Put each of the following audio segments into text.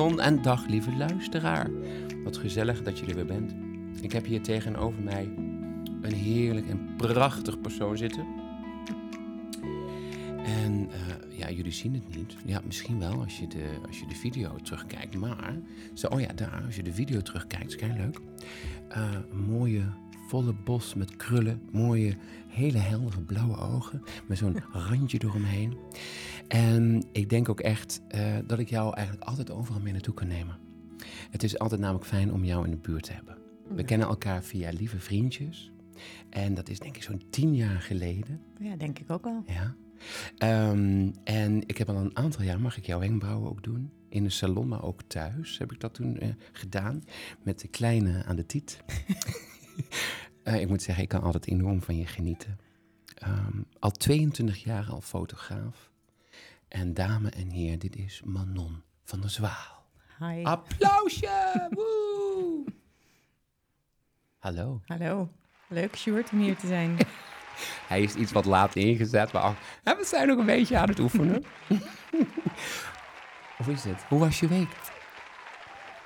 Manon en dag lieve luisteraar. Wat gezellig dat je er weer bent. Ik heb hier tegenover mij een heerlijk en prachtig persoon zitten. En eh, ja, jullie zien het niet. Ja, misschien wel als je de, als je de video terugkijkt. Maar, zo, oh ja, daar, als je de video terugkijkt, is kei leuk. Eh, mooie, volle bos met krullen. Mooie, hele heldere blauwe ogen. Met zo'n randje eromheen. En ik denk ook echt eh, dat ik jou eigenlijk altijd overal mee naartoe kan nemen. Het is altijd namelijk fijn om jou in de buurt te hebben. We kennen elkaar via lieve vriendjes. En dat is denk ik zo'n tien jaar geleden. Ja, denk ik ook wel. Ja. Ehm, en ik heb al een aantal jaar, mag ik jouw wenkbrauwen ook doen? In een salon, maar ook thuis heb ik dat toen eh, gedaan. Met de kleine aan de tiet. Eh, ik moet zeggen, ik kan altijd enorm van je genieten. Ehm, al 22 jaar al fotograaf. En dame en heer, dit is Manon van der Zwaal. Hi. Applausje! Woe! Hallo. Hallo. Leuk, Sjoerd, om hier te zijn. Hij is iets wat laat ingezet, maar we zijn nog een beetje aan het oefenen. Hoe is het? Hoe was je week?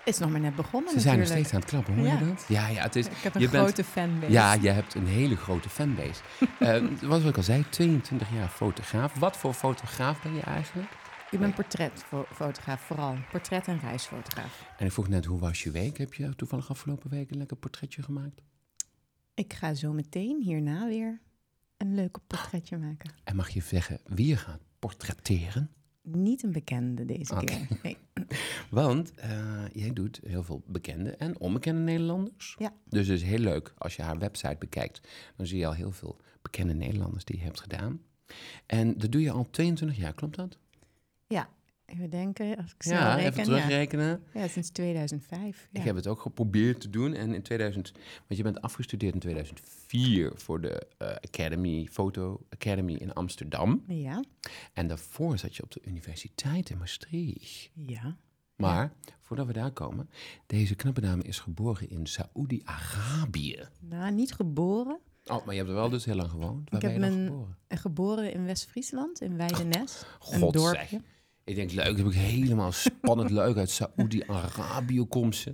Is nog maar net begonnen Ze zijn nog steeds aan het klappen, hoor Ja. je dat? Ja, ja, het is... Ik heb een je bent- grote fanbase. Ja, je hebt een hele grote fanbase. Eh, wat ik al zei, 22 jaar fotograaf. Wat voor fotograaf ben je eigenlijk? Ik ben portretfotograaf vooral. Portret- en reisfotograaf. En ik vroeg net, hoe was je week? Heb je toevallig afgelopen week een lekker portretje gemaakt? Ik ga zo meteen hierna weer een leuke portretje maken. En mag je zeggen wie je gaat portretteren? Niet een bekende deze keer. Nee. Want eh, jij doet heel veel bekende en onbekende Nederlanders. Ja. Dus het is heel leuk als je haar website bekijkt. Dan zie je al heel veel bekende Nederlanders die je hebt gedaan. En dat doe je al 22 jaar, klopt dat? ja, even denken. Als ik zo ja, reken. even terugrekenen. Ja. ja, sinds 2005. Ja. Ik heb het ook geprobeerd te doen. En in 2000, want je bent afgestudeerd in 2004 voor de eh, Academy, Photo Academy in Amsterdam. Ja, En daarvoor zat je op de universiteit in Maastricht. ja. Maar voordat we daar komen, deze knappe dame is geboren in Saoedi-Arabië. Nou, niet geboren. Oh, maar je hebt er wel dus heel lang gewoond. Waar Ik ben heb je dan mijn- geboren? Geboren in West-Friesland, in Weidenes. een dorpje. zeg. Ik denk, leuk, heb ik helemaal spannend leuk. Uit Saoedi-Arabië komt ze.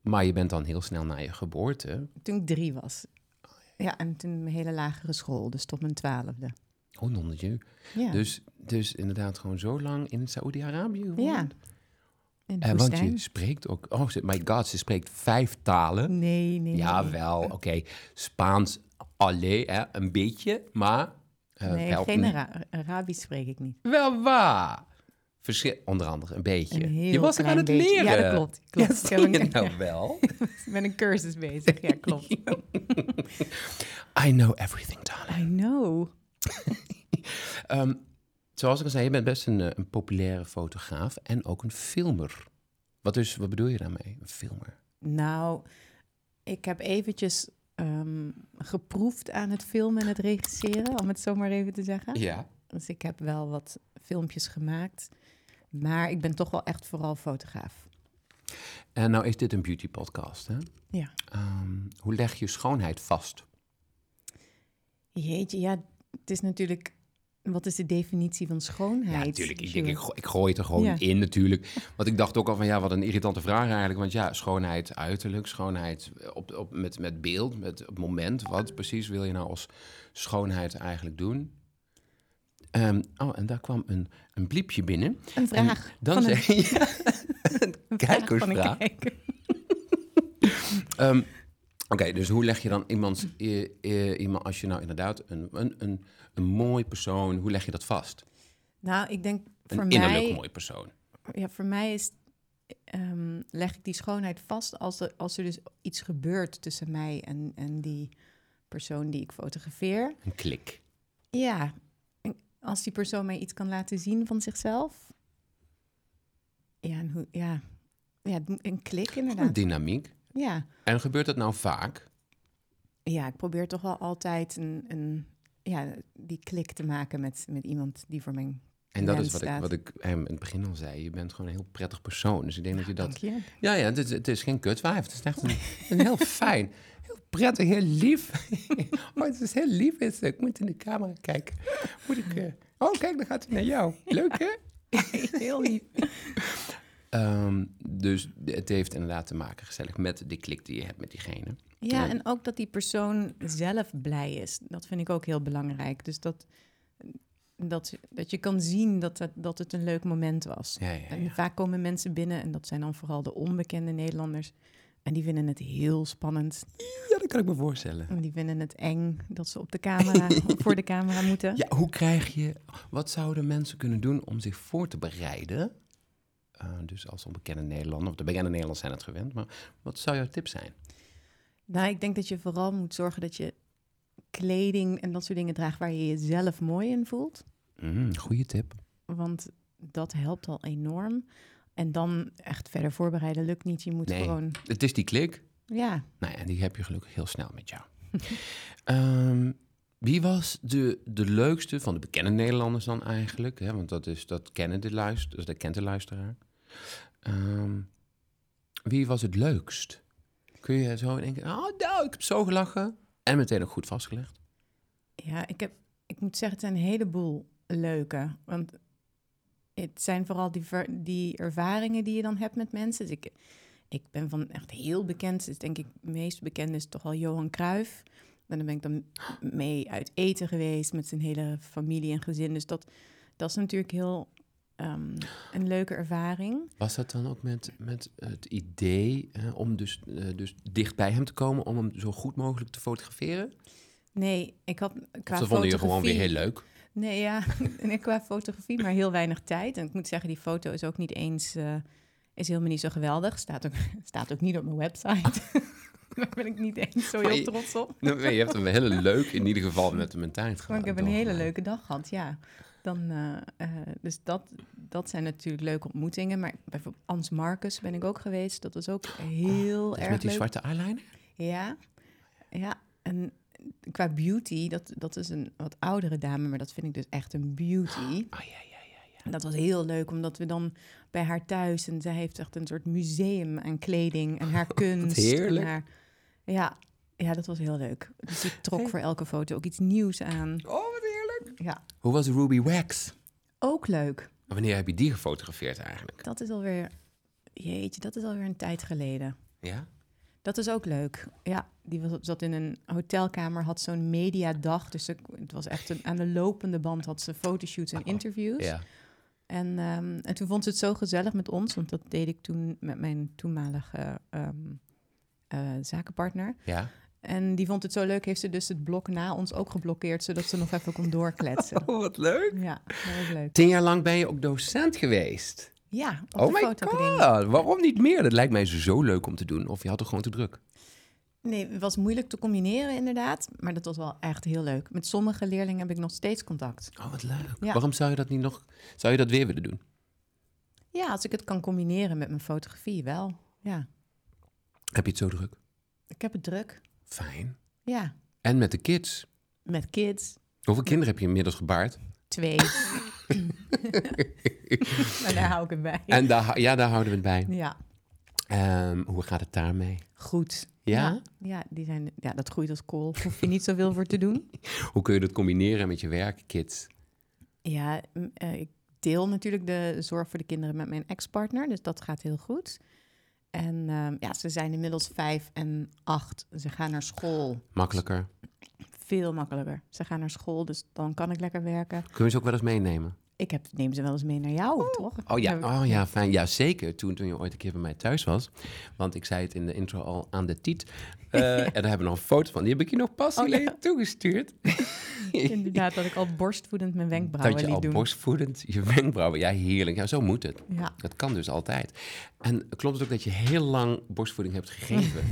Maar je bent dan heel snel na je geboorte. Toen ik drie was. Ja, en toen mijn hele lagere school, dus tot mijn twaalfde. Oh, nonnetje. Ja, Dus, dus inderdaad gewoon zo lang in Saoedi-Arabië gewoond. ja. En want woestijn. je spreekt ook... Oh, my god, ze spreekt vijf talen. Nee, nee, Ja, nee. wel. Oké, Spaans alleen, hè, een beetje. Maar... eh, Nee, geen Arabisch spreek ik niet. Wel waar. Verschil, onder andere een beetje. Een je was er aan het beetje. leren. Ja, dat klopt. klopt. Ja, Ik heb nou wel? ik ben een cursus bezig. Ja, klopt. I know everything, darling. I know. Ehm, zoals ik al zei, je bent best een, eh, een populaire fotograaf en ook een filmer. Wat, dus, wat bedoel je daarmee, een filmer? Nou, ik heb eventjes ehm, geproefd aan het filmen en het regisseren, om het zo maar even te zeggen. Ja. Dus ik heb wel wat filmpjes gemaakt. Maar ik ben toch wel echt vooral fotograaf. En nou is dit een beauty podcast, hè? Ja. Ehm, hoe leg je schoonheid vast? Jeetje, ja, het is natuurlijk... Wat is de definitie van schoonheid? Ja, natuurlijk. Ik, denk, ik, go- ik gooi het er gewoon Ja. in natuurlijk. Want ik dacht ook al van, ja, wat een irritante vraag eigenlijk. Want ja, schoonheid uiterlijk, schoonheid op, op, met, met beeld, met het moment. Wat precies wil je nou als schoonheid eigenlijk doen? Ehm, oh, en daar kwam een, een bliepje binnen. Een vraag. En dan van een- een een kijkersvraag. kijker. Ehm, Oké, dus hoe leg je dan iemand, eh, iemand als je nou inderdaad een, een, een, een mooi persoon, hoe leg je dat vast? Nou, ik denk Een voor innerlijk mij... mooi persoon. Ja, voor mij is, ehm, leg ik die schoonheid vast als er, als er dus iets gebeurt tussen mij en, en die persoon die ik fotografeer. Een klik. Ja, als die persoon mij iets kan laten zien van zichzelf. Ja, en hoe, ja. ja een klik Een inderdaad. dynamiek. Ja. En gebeurt dat nou vaak? ja, ik probeer toch wel altijd een, een, ja, die klik te maken met, met iemand die voor mijn En dat is wat ik, wat ik hem in het begin al zei. Je bent gewoon een heel prettig persoon. Dus ik denk dat je dat... Je. Ja, ja, het is, het is geen kutwijf. Het is echt een, een heel fijn, heel prettig, heel lief. Oh, het is heel lief. Is, ik moet in de camera kijken. Moet ik... eh, Oh, kijk, dan gaat hij naar jou. Leuk, hè? Heel lief. Ehm, dus het heeft inderdaad te maken gezellig met de klik die je hebt met diegene. Ja, Ja. en ook dat die persoon zelf blij is. Dat vind ik ook heel belangrijk. Dus dat, dat, dat je kan zien dat het, dat het een leuk moment was. Ja, ja, En ja. vaak komen mensen binnen, en dat zijn dan vooral de onbekende Nederlanders. En die vinden het heel spannend. ja, dat kan ik me voorstellen. En die vinden het eng dat ze op de camera, voor de camera moeten. Ja, hoe krijg je... Wat zouden mensen kunnen doen om zich voor te bereiden? Eh, dus als onbekende Nederlander, of de bekende Nederlanders zijn het gewend, maar wat zou jouw tip zijn? Nou, ik denk dat je vooral moet zorgen dat je kleding en dat soort dingen draagt waar je jezelf mooi in voelt. Mm, goede tip. Want dat helpt al enorm. En dan echt verder voorbereiden lukt niet. Je moet Nee. gewoon, Het is die klik. ja. Nou ja, en die heb je gelukkig heel snel met jou. Ehm, wie was de, de leukste van de bekende Nederlanders dan eigenlijk? Hè? Want dat, is, dat, kennen de luister, dus dat kent de luisteraar. Ehm, wie was het leukst? Kun je zo denken, oh nou, ik heb zo gelachen. En meteen ook goed vastgelegd. Ja, ik, heb, ik moet zeggen, het zijn een heleboel leuke. Want het zijn vooral die, die ervaringen die je dan hebt met mensen. Dus ik, ik ben van echt heel bekend, dus denk ik, het meest bekend is toch wel Johan Cruijff. En dan ben ik dan mee uit eten geweest met zijn hele familie en gezin. Dus dat, dat is natuurlijk heel ehm, een leuke ervaring. Was dat dan ook met, met het idee hè, om dus, eh, dus dicht bij hem te komen... om hem zo goed mogelijk te fotograferen? Nee, ik had qua dat vonden je gewoon weer heel leuk? Nee, ja, en qua fotografie, maar heel weinig tijd. En ik moet zeggen, die foto is ook niet eens, eh, is helemaal niet zo geweldig. Staat ook, staat ook niet op mijn website. Daar ben ik niet eens zo heel je- trots op. Nou, je hebt een hele leuk, in ieder geval met een tijd gehad. Ik heb een hele leuke dag gehad, ja. Dan, eh, eh, dus dat, dat zijn natuurlijk leuke ontmoetingen. Maar bijvoorbeeld Ans Marcus ben ik ook geweest. Dat was ook heel Dat is erg met die leuk. zwarte eyeliner? Ja, ja. En qua beauty, dat, dat is een wat oudere dame, maar dat vind ik dus echt een beauty. Ah, ja, ja, ja. ja. En dat was heel leuk, omdat we dan bij haar thuis... en zij heeft echt een soort museum aan kleding en haar kunst. heerlijk. En haar, ja, ja, dat was heel leuk. Dus ik trok Hey. voor elke foto ook iets nieuws aan. Oh. Ja, Hoe was Ruby Wax? ook leuk. Wanneer heb je die gefotografeerd eigenlijk? Dat is alweer... Jeetje, dat is alweer een tijd geleden. Ja? Dat is ook leuk. Ja, die was, zat in een hotelkamer, had zo'n mediadag. Dus ze- het was echt een, aan de lopende band had ze fotoshoots en Oh, interviews. Ja. En, ehm, en toen vond ze het zo gezellig met ons, want dat deed ik toen met mijn toenmalige ehm, eh, zakenpartner. Ja? En die vond het zo leuk, heeft ze dus het blok na ons ook geblokkeerd, zodat ze nog even kon doorkletsen. Oh, wat leuk. Ja, dat was leuk. Tien jaar lang ben je ook docent geweest. Ja, op oh de my god, waarom niet meer? Dat lijkt mij zo leuk om te doen. Of je had er gewoon te druk. Nee, het was moeilijk te combineren inderdaad, maar dat was wel echt heel leuk. Met sommige leerlingen heb ik nog steeds contact. Oh, wat leuk. Ja. Waarom zou je dat niet nog... Zou je dat weer willen doen? Ja, als ik het kan combineren met mijn fotografie, wel. Ja, Heb je het zo druk? ik heb het druk. Fijn. Ja, En met de kids. met kids, Hoeveel kinderen heb je inmiddels gebaard? twee. maar daar hou ik het bij. En daar, ja, daar houden we het bij. Ja, Ehm, hoe gaat het daarmee? goed. Ja? Ja, ja, die zijn, ja, dat groeit als kool. Hoef je niet zoveel voor te doen. Hoe kun je dat combineren met je werk, kids? Ja, eh, ik deel natuurlijk de zorg voor de kinderen met mijn ex-partner. Dus dat gaat heel goed. En ehm, ja, ze zijn inmiddels vijf en acht. Ze gaan naar school. Makkelijker. Veel makkelijker. Ze gaan naar school, dus dan kan ik lekker werken. Kun je ze ook wel eens meenemen? Ik heb, neem ze wel eens mee naar jou, toch? Oh ja, oh ja, fijn. Ja, zeker. Toen, toen je ooit een keer bij mij thuis was. Want ik zei het in de intro al aan de tiet. Eh, En daar hebben we nog een foto van. Die heb ik je nog pas Oh, ja. toegestuurd. Inderdaad, dat ik al borstvoedend mijn wenkbrauwen Dat je liet al doen. borstvoedend je wenkbrauwen... Ja, heerlijk. Ja, zo moet het. Ja. Dat kan dus altijd. En klopt het ook dat je heel lang borstvoeding hebt gegeven?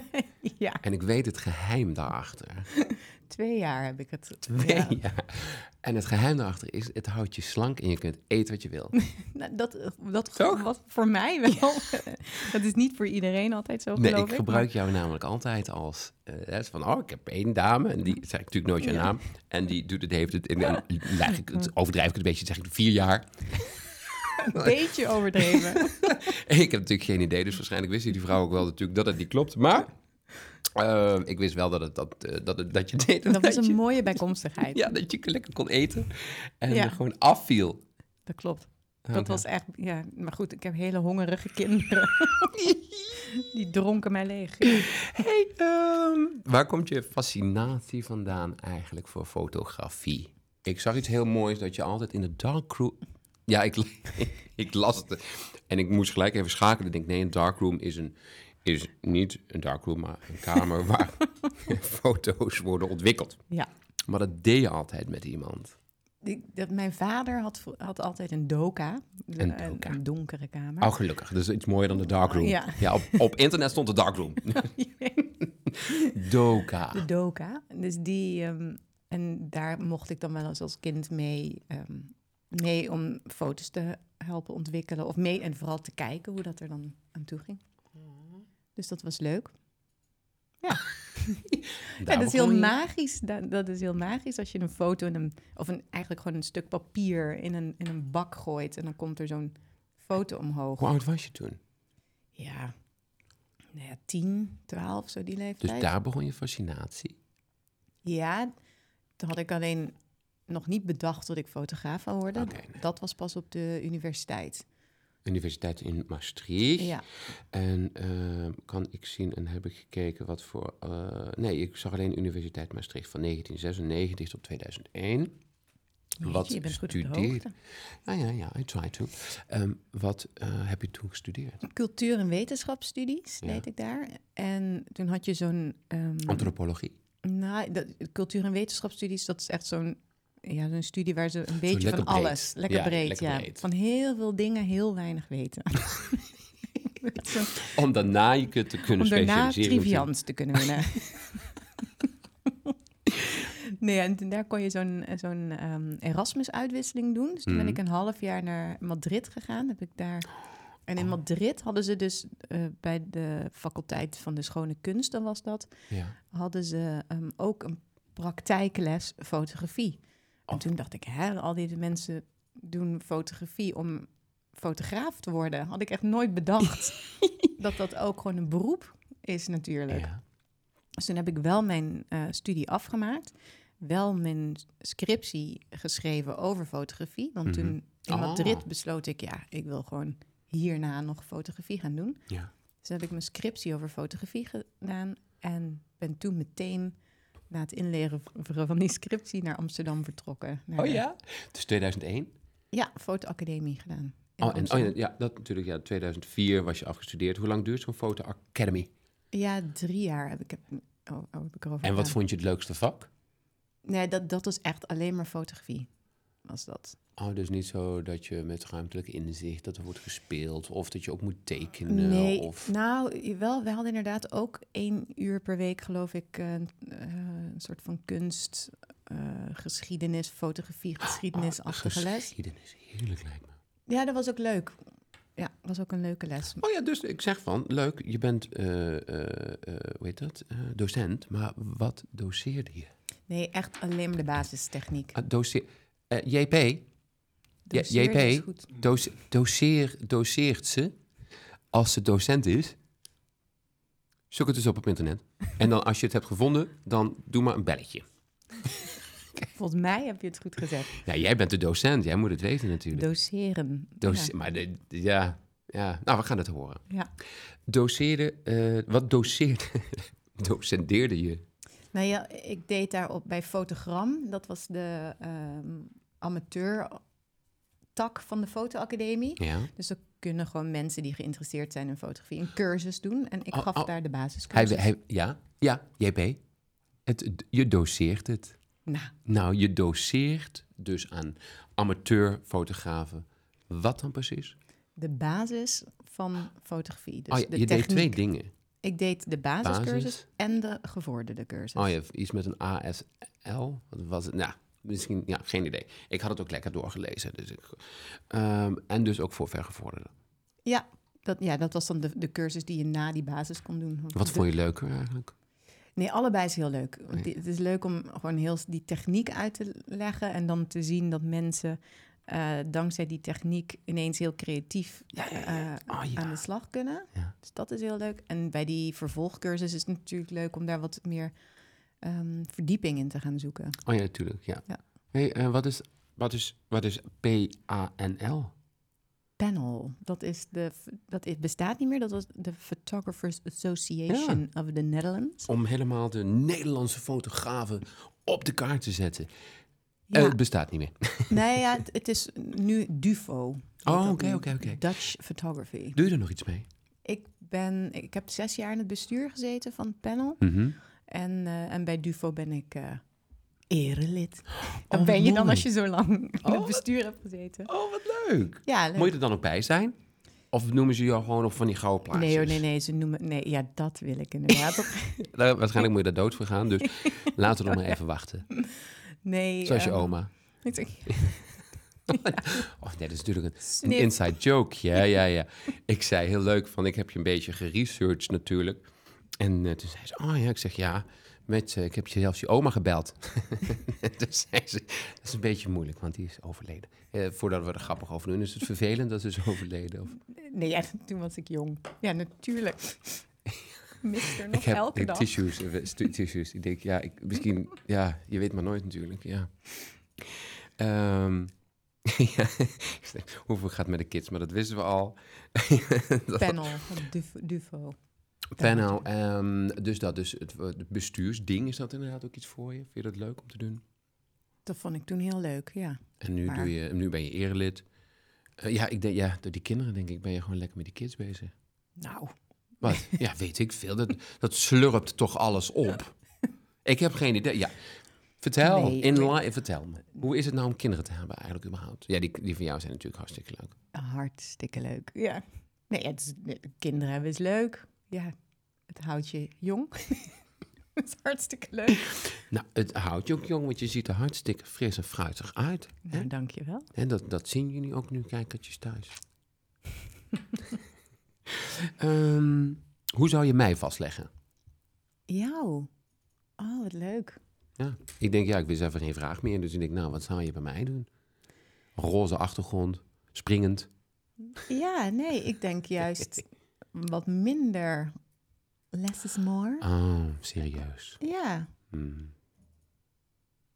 ja, en ik weet het geheim daarachter. Twee jaar heb ik het. Twee Ja. jaar. En het geheim daarachter is, het houdt je slank en je kunt eten wat je wil. Nou, dat dat Toch? was voor mij wel. dat is niet voor iedereen altijd zo, Nee, ik ik. gebruik jou namelijk altijd als... eh, hè, van, oh, ik heb één dame, en die zeg ik natuurlijk nooit je Ja. naam. En die doet het, heeft het, en leg ik het, overdrijf ik het een beetje, zeg ik vier jaar. Een beetje overdreven. En ik heb natuurlijk geen idee, dus waarschijnlijk wist die vrouw ook wel natuurlijk dat het niet klopt. Maar eh, ik wist wel dat, het, dat, eh, dat, het, dat je deed. dat was je, een mooie bijkomstigheid. Ja, dat je lekker kon eten en Ja. er gewoon afviel. Dat klopt. Dat was echt, ja, maar goed, ik heb hele hongerige kinderen. Die dronken mij leeg. Hey, ehm, waar komt je fascinatie vandaan eigenlijk voor fotografie? Ik zag iets heel moois dat je altijd in de darkroom... Ja, ik, ik las het en ik moest gelijk even schakelen. Ik denk, nee, een darkroom is, een, is niet een darkroom, maar een kamer waar foto's worden ontwikkeld. ja. Maar dat deed je altijd met iemand. Dat, mijn vader had, had altijd een doka. Een Een, doka. een donkere kamer. Oh, gelukkig. Dat is iets mooier dan de darkroom. Ja. op, op internet stond de darkroom. Doka. De doka. Dus die, ehm, en daar mocht ik dan wel eens als kind mee, ehm, mee om foto's te helpen ontwikkelen. Of mee en vooral te kijken hoe dat er dan aan toe ging. Dus dat was leuk. Ja, dat is heel magisch. Dat, dat is heel magisch als je een foto in een, of een, eigenlijk gewoon een stuk papier in een, in een bak gooit. En dan komt er zo'n foto omhoog. Hoe oud was je toen? Ja, nou ja, 10, 12, zo die Dus leeftijd. daar begon je fascinatie. Ja, toen had ik alleen nog niet bedacht dat ik fotograaf zou worden. Nee. Dat was pas op de universiteit. Universiteit in Maastricht. Ja, En ehm, kan ik zien en heb ik gekeken wat voor... eh, nee, ik zag alleen Universiteit Maastricht van 1996 tot 2001. Wat je bent hoogte. Ja, ja, ja, I try to. Ehm, wat eh, heb je toen gestudeerd? Cultuur- en wetenschapsstudies Ja. deed ik daar. En toen had je zo'n... ehm, Antropologie. nou, dat, cultuur- en wetenschapsstudies, dat is echt zo'n... Ja, zo'n studie waar ze een beetje van breed. alles... Lekker Ja, breed, lekker ja. breed. Van heel veel dingen heel weinig weten. Om daarna je kunt te kunnen om daarna triviant te kunnen winnen. nee, en daar kon je zo'n zo'n ehm, Erasmus-uitwisseling doen. Dus toen ben Mhm. ik een half jaar naar Madrid gegaan. Heb ik daar... En in Madrid hadden ze dus eh, bij de faculteit van de schone kunsten was dat, Ja. hadden ze ehm, ook een praktijkles fotografie. En toen dacht ik, hè, al die mensen doen fotografie om fotograaf te worden. Had ik echt nooit bedacht dat dat ook gewoon een beroep is natuurlijk. ja. Dus toen heb ik wel mijn eh, studie afgemaakt. Wel mijn scriptie geschreven over fotografie. Want Mhm. toen in Ah. Madrid besloot ik, ja, ik wil gewoon hierna nog fotografie gaan doen. ja. Dus heb ik mijn scriptie over fotografie gedaan. En ben toen meteen na het inleveren van die scriptie naar Amsterdam vertrokken. Naar Oh ja? Dus 2001? Ja, fotoacademie gedaan. Oh, en, oh ja, dat natuurlijk. Ja, 2004 was je afgestudeerd. Hoe lang duurt zo'n foto academy? ja, drie jaar heb ik, heb, oh, oh, heb ik erover En wat vond je het leukste vak? Nee, dat, dat was echt alleen maar fotografie. Was dat. Oh, dus niet zo dat je met ruimtelijk inzicht dat er wordt gespeeld of dat je ook moet tekenen Nee, of nou, wel, we hadden inderdaad ook één uur per week, geloof ik, eh, eh, een soort van kunst, eh, geschiedenis, fotografie, geschiedenisachtige Oh, les. geschiedenis. Heerlijk lijkt me. Ja, dat was ook leuk. Ja, was ook een leuke les. Oh ja, dus ik zeg van, leuk, je bent, eh, hoe heet dat, docent, maar wat doseerde je? Nee, echt alleen maar de basistechniek. Ah, doseer, JP, JP, doseer, doseert ze als ze docent is? Zoek het dus op op internet. En dan als je het hebt gevonden, dan doe maar een belletje. Volgens mij heb je het goed gezegd. Ja, jij bent de docent, jij moet het weten natuurlijk. Doseren. Ja. Maar de, de- ja, ja, nou, we gaan het horen. ja. Doseerde, eh, wat doseerde, docenteerde je? Nou ja, ik deed daar op bij Fotogram. Dat was de ehm, amateur tak van de fotoacademie. Ja. Dus er kunnen gewoon mensen die geïnteresseerd zijn in fotografie een cursus doen. En ik Oh, gaf oh. daar de Hij, basiscursus. hij, ja, ja, JP. Het, je doseert het. Nou, Nou, je doseert dus aan amateurfotografen. Wat dan precies? de basis van fotografie. Dus oh, ja, de je deed twee dingen. Ik deed de basiscursus Basis. en de gevorderde cursus. Oh, je hebt iets met een ASL. Wat was het? Nou, misschien, ja, geen idee. Ik had het ook lekker doorgelezen. Dus ik, Ehm, en dus ook voor vergevorderden. Ja, dat, ja, dat was dan de, de cursus die je na die basis kon doen. Wat de- vond je leuker eigenlijk? Nee, allebei is heel leuk. Die- het is leuk om gewoon heel die techniek uit te leggen en dan te zien dat mensen eh, dankzij die techniek ineens heel creatief Ja, ja, ja. eh, Oh, aan de slag kunnen. Ja. Dus dat is heel leuk. En bij die vervolgcursus is het natuurlijk leuk om daar wat meer ehm, verdieping in te gaan zoeken. Oh ja, natuurlijk. Ja. Ja. Hey, eh, wat, is, wat, is, wat is PANL? panel. Dat, is de, dat is, bestaat niet meer. Dat was de Photographers Association of the Netherlands. Om helemaal de Nederlandse fotografen op de kaart te zetten. Ja. Eh, het bestaat niet meer. Nee, ja, het, het is nu DUFO. Oh, oké, oké, oké. Dutch Photography. Doe je er nog iets mee? Ik, ben, ik heb zes jaar in het bestuur gezeten van het panel. Mhm. En, eh, en bij DUFO ben ik eh erelid. Dat Oh, ben je dan als je zo lang in Oh, het bestuur hebt gezeten. Oh, wat leuk. Ja, leuk. Moet je er dan ook bij zijn? Of noemen ze jou gewoon op van die gouden plaatjes? Nee hoor, nee, nee, ze noemen... Nee, ja, dat wil ik inderdaad. Waarschijnlijk moet je daar dood voor gaan, dus laten we nog maar even wachten. nee. Zoals je ehm, oma. ik Oh nee, dat is natuurlijk een, een inside joke. Ja, ja, ja. Ik zei heel leuk van, ik heb je een beetje geresearched natuurlijk. En eh, toen zei ze, oh ja, ik zeg ja, met, eh, ik heb je zelfs je oma gebeld. toen zei ze, dat is een beetje moeilijk, want die is overleden. Eh, voordat we er grappig over doen, is het vervelend dat ze is overleden? Of, nee, ja, toen was ik jong. Ja, natuurlijk. Mister nog ik heb elke ik- dag. tissues, tissues. Ik denk, ja, ik, misschien, ja, je weet maar nooit natuurlijk, ja. Ehm, ja, hoeveel gaat met de kids, maar dat wisten we al. Panel Dufo. Panel, ehm, dus dat, dus het, het bestuursding, is dat inderdaad ook iets voor je? Vind je dat leuk om te doen? Dat vond ik toen heel leuk, ja. En nu, Maar- doe je, nu ben je erelid. Eh, ja, ik denk, ja, door die kinderen denk ik ben je gewoon lekker met die kids bezig. Nou, Wat? ja, weet ik veel. Dat, dat slurpt toch alles op? Ik heb geen idee. Ja, vertel. Nee, in ik- li- vertel me. Hoe is het nou om kinderen te hebben eigenlijk überhaupt? Ja, die, die van jou zijn natuurlijk hartstikke leuk. hartstikke leuk. Ja. Nee, het is, nee, kinderen hebben is leuk. Ja, het houdt je jong. het is hartstikke leuk. Nou, het houdt je ook jong, want je ziet er hartstikke fris en fruitig uit. Nou, dankjewel. En dat, dat zien jullie ook nu kijkertjes thuis. Ehm, hoe zou je mij vastleggen? Jou. Oh, wat leuk. Ja, ik denk, ja, ik wist even geen vraag meer. Dus ik denk, nou, wat zou je bij mij doen? Roze achtergrond, springend. Ja, nee, ik denk juist wat minder. Less is more. Oh, serieus. Ja, Hmm.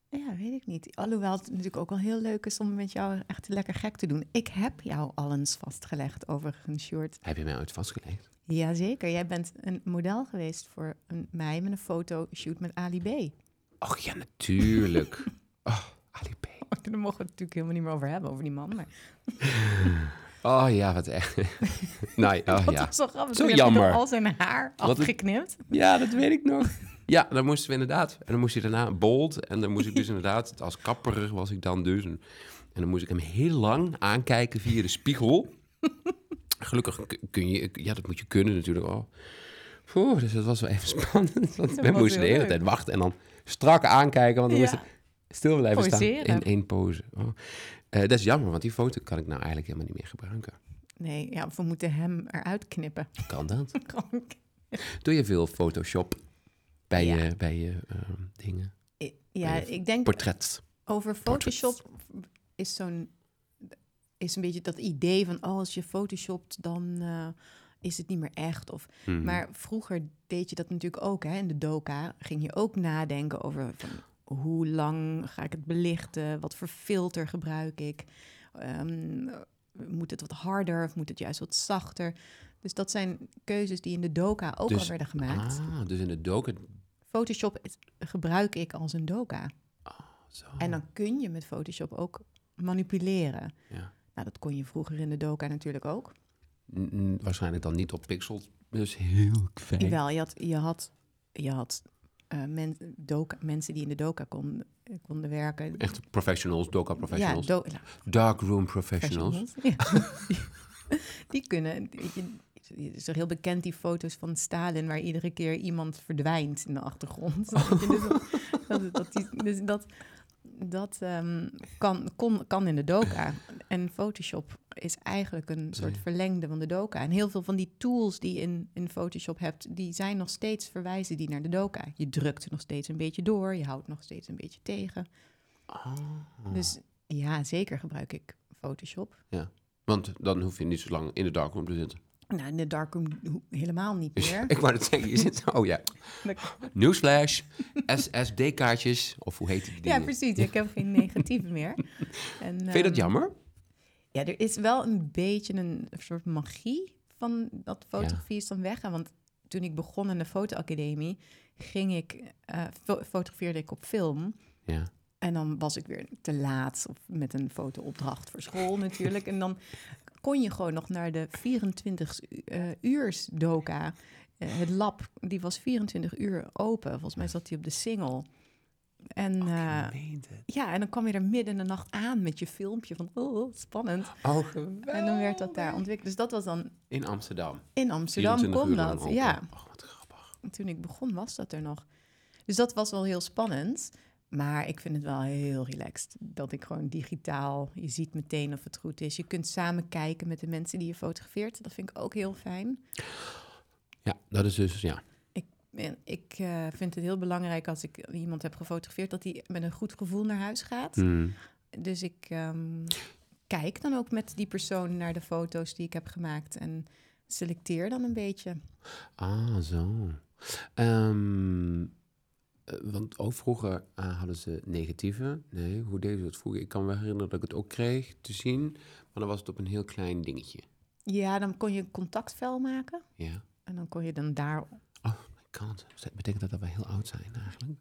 ja, weet ik niet. Alhoewel het natuurlijk ook wel heel leuk is om met jou echt lekker gek te doen. Ik heb jou al eens vastgelegd overigens, Short. Heb je mij ooit vastgelegd? Jazeker, jij bent een model geweest voor een, mij met een fotoshoot met Ali B. Och ja, natuurlijk. oh, Ali B. Daar mogen we het natuurlijk helemaal niet meer over hebben, over die man. Maar Oh ja, wat echt. ja, oh, dat ja. was zo grappig. Zo jammer. al zijn haar afgeknipt. ja, dat weet ik nog. Ja, dan moesten we inderdaad. En dan moest hij daarna bold. En dan moest ik dus inderdaad, als kapper was ik dan dus. En, en dan moest ik hem heel lang aankijken via de spiegel. Gelukkig kun je, ja, dat moet je kunnen natuurlijk al. Oeh, dus dat was wel even spannend. Want we moesten de hele leuk. tijd wachten en dan strak aankijken. Want dan Ja. moesten stil blijven Poseren. staan in één pose. Oh. Eh, dat is jammer, want die foto kan ik nou eigenlijk helemaal niet meer gebruiken. Nee, ja, we moeten hem eruit knippen. Kan dat? Gewoon- Doe je veel Photoshop bij Ja. je, bij je ehm, dingen? ja, ik denk Portret. over Photoshop is zo'n is een beetje dat idee van oh, als je photoshopt dan eh, is het niet meer echt of Mhm. maar vroeger deed je dat natuurlijk ook hè in de doka ging je ook nadenken over van hoe lang ga ik het belichten wat voor filter gebruik ik Ehm, moet het wat harder of moet het juist wat zachter dus dat zijn keuzes die in de doka ook Dus- al werden gemaakt Ah, dus in de doken. Photoshop is- gebruik ik als een doka Zo. en dan kun je met Photoshop ook manipuleren. Ja. Nou, dat kon je vroeger in de doka natuurlijk ook. N- waarschijnlijk dan niet op pixels. Dus heel fijn. Jawel, je had, je had, je had eh, men, doka, mensen die in de doka konden, konden werken. Echt professionals, doka Ja, professionals. do, nou, Darkroom professionals. professionals. Ja. die, die kunnen... het is toch heel bekend die foto's van Stalin... waar iedere keer iemand verdwijnt in de achtergrond. Dus dat, dat, dat, die- dus dat, dat ehm, kan, kon, kan in de doka. En Photoshop is eigenlijk een soort verlengde van de doka. En heel veel van die tools die je in, in Photoshop hebt... die zijn nog steeds verwijzen die naar de doka. Je drukt er nog steeds een beetje door. Je houdt nog steeds een beetje tegen. Ah. Dus ja, zeker gebruik ik Photoshop. Want dan hoef je niet zo lang in de darkroom te zitten. Nou, in de darkroom helemaal niet meer. ik wou het zeggen, je zit Oh ja. Newsflash, SSD-kaartjes, of hoe heet die dingen? ja, precies. Ik heb geen negatieve meer. En, Vind je dat ehm, jammer? Ja, er is wel een beetje een soort magie van dat fotografie is dan weg. Want toen ik begon in de fotoacademie, ging ik, eh, fo- fotografeerde ik op film. Ja. En dan was ik weer te laat of met een fotoopdracht voor school natuurlijk. En dan kon je gewoon nog naar de 24 eh uurs doka. Eh, het lab, die was 24 uur open. Volgens mij zat hij op de single. En Oh, eh, ja, en dan kwam je er midden in de nacht aan met je filmpje van, oh, spannend. Oh, geweldig. En dan werd dat daar ontwikkeld. Dus dat was dan In Amsterdam. in Amsterdam 24 kon dat. Ja, Oh, wat grappig. toen ik begon was dat er nog. Dus dat was wel heel spannend. Maar ik vind het wel heel relaxed. Dat ik gewoon digitaal, je ziet meteen of het goed is. Je kunt samen kijken met de mensen die je fotografeert. Dat vind ik ook heel fijn. Ja, dat is dus, ja. En ik eh, vind het heel belangrijk als ik iemand heb gefotografeerd... dat hij met een goed gevoel naar huis gaat. Hmm. Dus ik ehm, kijk dan ook met die persoon naar de foto's die ik heb gemaakt. En selecteer dan een beetje. Ah, zo. Ehm, eh, want ook vroeger eh, hadden ze negatieve. Nee, hoe deden ze het vroeger? Ik kan me herinneren dat ik het ook kreeg te zien. Maar dan was het op een heel klein dingetje. Ja, dan kon je een contactvel maken. Ja. En dan kon je dan daar Oh my god. Betekent dat dat wij heel oud zijn eigenlijk?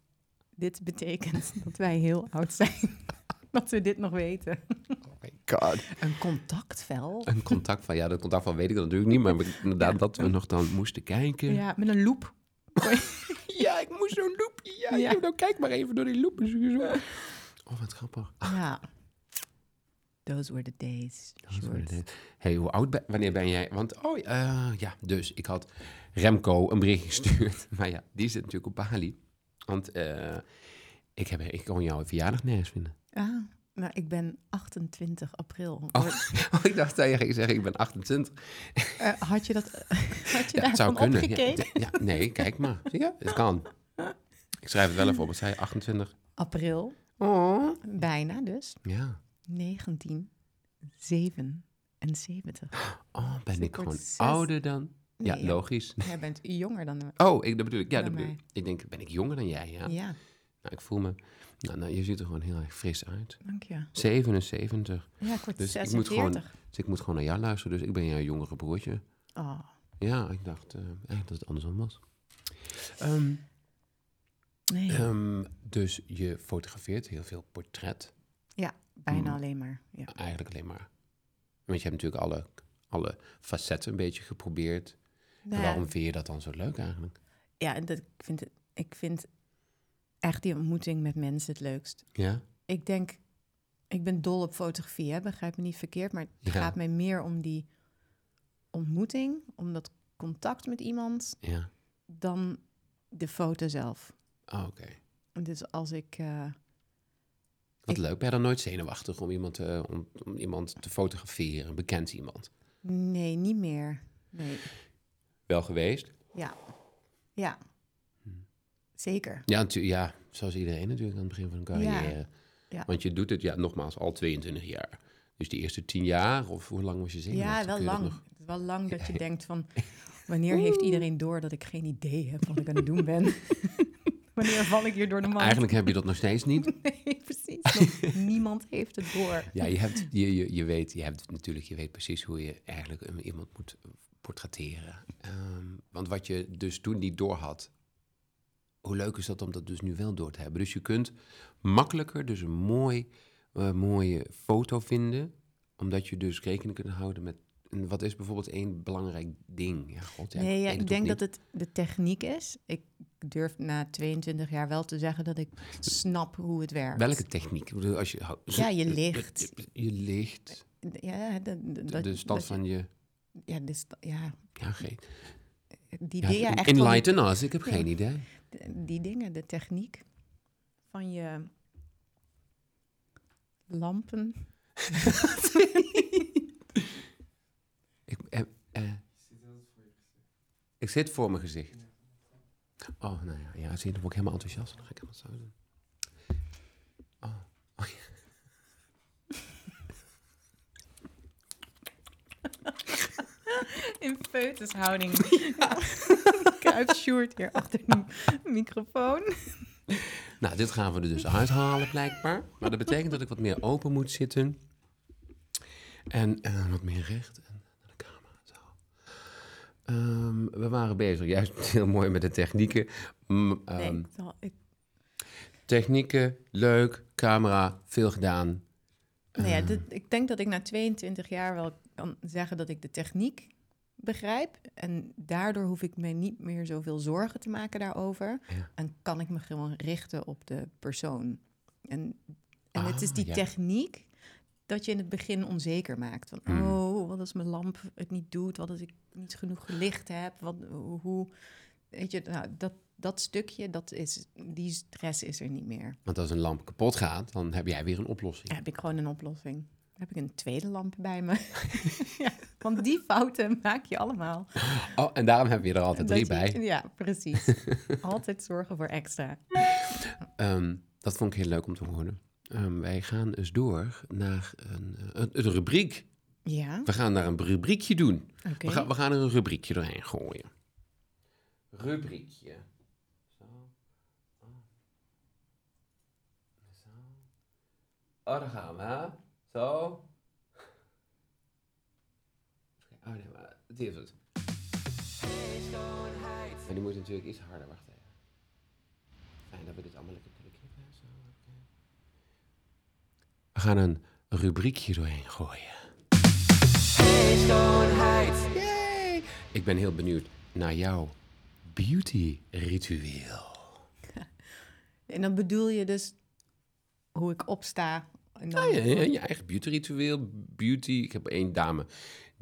Dit betekent dat wij heel oud zijn. dat we dit nog weten. Oh my god. Een contactvel? Een contact van, ja, dat contact van weet ik natuurlijk niet. Maar inderdaad dat we nog dan moesten kijken. Ja, met een loop. Ja, ik moest zo'n loopje. Ja, Ja. joh, nou kijk maar even door die loop. Oh, wat grappig. Ja. Those were the days. Is. hey, hoe oud ben, wanneer ben jij? Want, oh eh, ja, dus ik had Remco een bericht gestuurd. Maar ja, die zit natuurlijk op Bali. Want eh, ik, heb, ik kon jouw verjaardag nergens vinden. Ah, nou, ik ben 28 april. Oh. Oh, ik dacht dat je ging zeggen, ik ben 28. Eh, had je dat had je Ja, het zou kunnen. Ja, opgekeken? d- ja, nee, kijk maar. Zie je? Het kan. Ik schrijf het wel even op. Wat zei je? 28? April, Oh. bijna dus. Ja. 1977. Oh, ben Dus ik gewoon zes- ouder dan... Ja, logisch. Jij bent jonger dan... Oh, ik, dat bedoel ik. Ja, dat bedoel ik. Ik denk, ben ik jonger dan jij? Ja. Ja, Nou, ik voel me... Nou, nou, je ziet er gewoon heel erg fris uit. dank je. 77. Ja, ik word Dus ik 46. moet gewoon- Dus ik moet gewoon naar jou luisteren. Dus ik ben jouw jongere broertje. Oh, Ja, ik dacht eh, eigenlijk dat het andersom was. Ehm, nee. ehm, dus je fotografeert heel veel portret. Bijna Hmm. alleen maar. Ja. Eigenlijk alleen maar. Want je hebt natuurlijk alle, alle facetten een beetje geprobeerd. En waarom vind je dat dan zo leuk eigenlijk? Ja, dat, ik, vind het, ik vind echt die ontmoeting met mensen het leukst. Ja? Ik denk, ik ben dol op fotografie, hè? begrijp me niet verkeerd, maar het Ja. gaat mij meer om die ontmoeting, om dat contact met iemand, Ja. dan de foto zelf. Oh, oké. Dus als ik, eh, Wat Ik- leuk. Ben je dan nooit zenuwachtig om iemand, te, om, om iemand te fotograferen? Een bekend iemand? nee, niet meer. Nee, Wel geweest? ja, ja. Zeker. Ja, ja, zoals iedereen natuurlijk aan het begin van een carrière. Ja. Want je doet het, ja, nogmaals, al 22 jaar. Dus die eerste 10 jaar, of hoe lang was je zenuwachtig? Ja, wel lang. nog- wel lang dat je denkt van... Wanneer heeft iedereen door dat ik geen idee heb wat ik aan het doen ben? wanneer val ik hier door de mand? Eigenlijk heb je dat nog steeds niet. Nee, precies. Niemand heeft het door. Ja, je, hebt, je, je, je, weet, je hebt natuurlijk, je weet precies hoe je eigenlijk iemand moet portretteren. Ehm, want wat je dus toen niet door had, hoe leuk is dat om dat dus nu wel door te hebben? Dus je kunt makkelijker dus een mooi, eh, mooie foto vinden, omdat je dus rekening kunt houden met, en wat is bijvoorbeeld één belangrijk ding? Ja, god, ja, nee, ja, ik denk dat het de techniek is. Ik durf na 22 jaar wel te zeggen dat ik snap hoe het werkt. Welke techniek? Als je, Ja, je licht. Je, licht, Ja, de, de, stand van je... Ja, de ja, Ja, geen, die ja, dingen. Echt van- enlighten us, ik heb Ja. geen idee. de- die dingen, de techniek van je lampen. Ik, eh, eh, ik zit voor mijn gezicht. Oh, nou ja, ja zie je, dan word ik helemaal enthousiast. Dan ga ik helemaal zo doen. Oh, oh ja. In feutushouding. Kruipt Sjoerd hier achter de microfoon. Nou, dit gaan we er dus uithalen blijkbaar. Maar dat betekent dat ik wat meer open moet zitten. En eh, wat meer recht en naar de camera. Zo. Ehm, we waren bezig, juist heel mooi met de technieken. Nee, ehm, ik zal- ik, Technieken, leuk, camera, veel gedaan. nou ja, Eh, dit- ik denk dat ik na 22 jaar wel kan zeggen dat ik de techniek begrijp. En daardoor hoef ik me niet meer zoveel zorgen te maken daarover. Ja. En kan ik me gewoon richten op de persoon. En, en het is Ah, die ja. techniek dat je in het begin onzeker maakt. Van, Mm. oh, wat als mijn lamp het niet doet? Wat als ik niet genoeg licht heb? Wat, hoe, weet je, nou, dat, dat stukje, dat is, die stress is er niet meer. Want als een lamp kapot gaat, dan heb jij weer een oplossing. heb ik gewoon een oplossing. Dan heb ik een tweede lamp bij me. ja, want die fouten maak je allemaal. Oh, en daarom heb je er altijd drie je- bij. Ja, precies. Altijd zorgen voor extra. Ehm, dat vond ik heel leuk om te horen. Ehm, wij gaan dus door naar een, eh, een, een rubriek. Ja, We gaan naar een rubriekje doen. We, gaan, we gaan er een rubriekje doorheen gooien. Rubriekje. Zo. Oh. Zo. Oh, daar gaan we? Zo. Oh, nee, maar het is het. En die moet natuurlijk iets harder. Wacht even. Fijn dat we dit allemaal lekker kunnen knippen. Zo. We gaan een rubriekje doorheen gooien. Yay! Ik ben heel benieuwd naar jouw beauty ritueel. En dan bedoel je dus hoe ik opsta. En dan, ja, je eigen beauty ritueel. Beauty. Ik heb één dame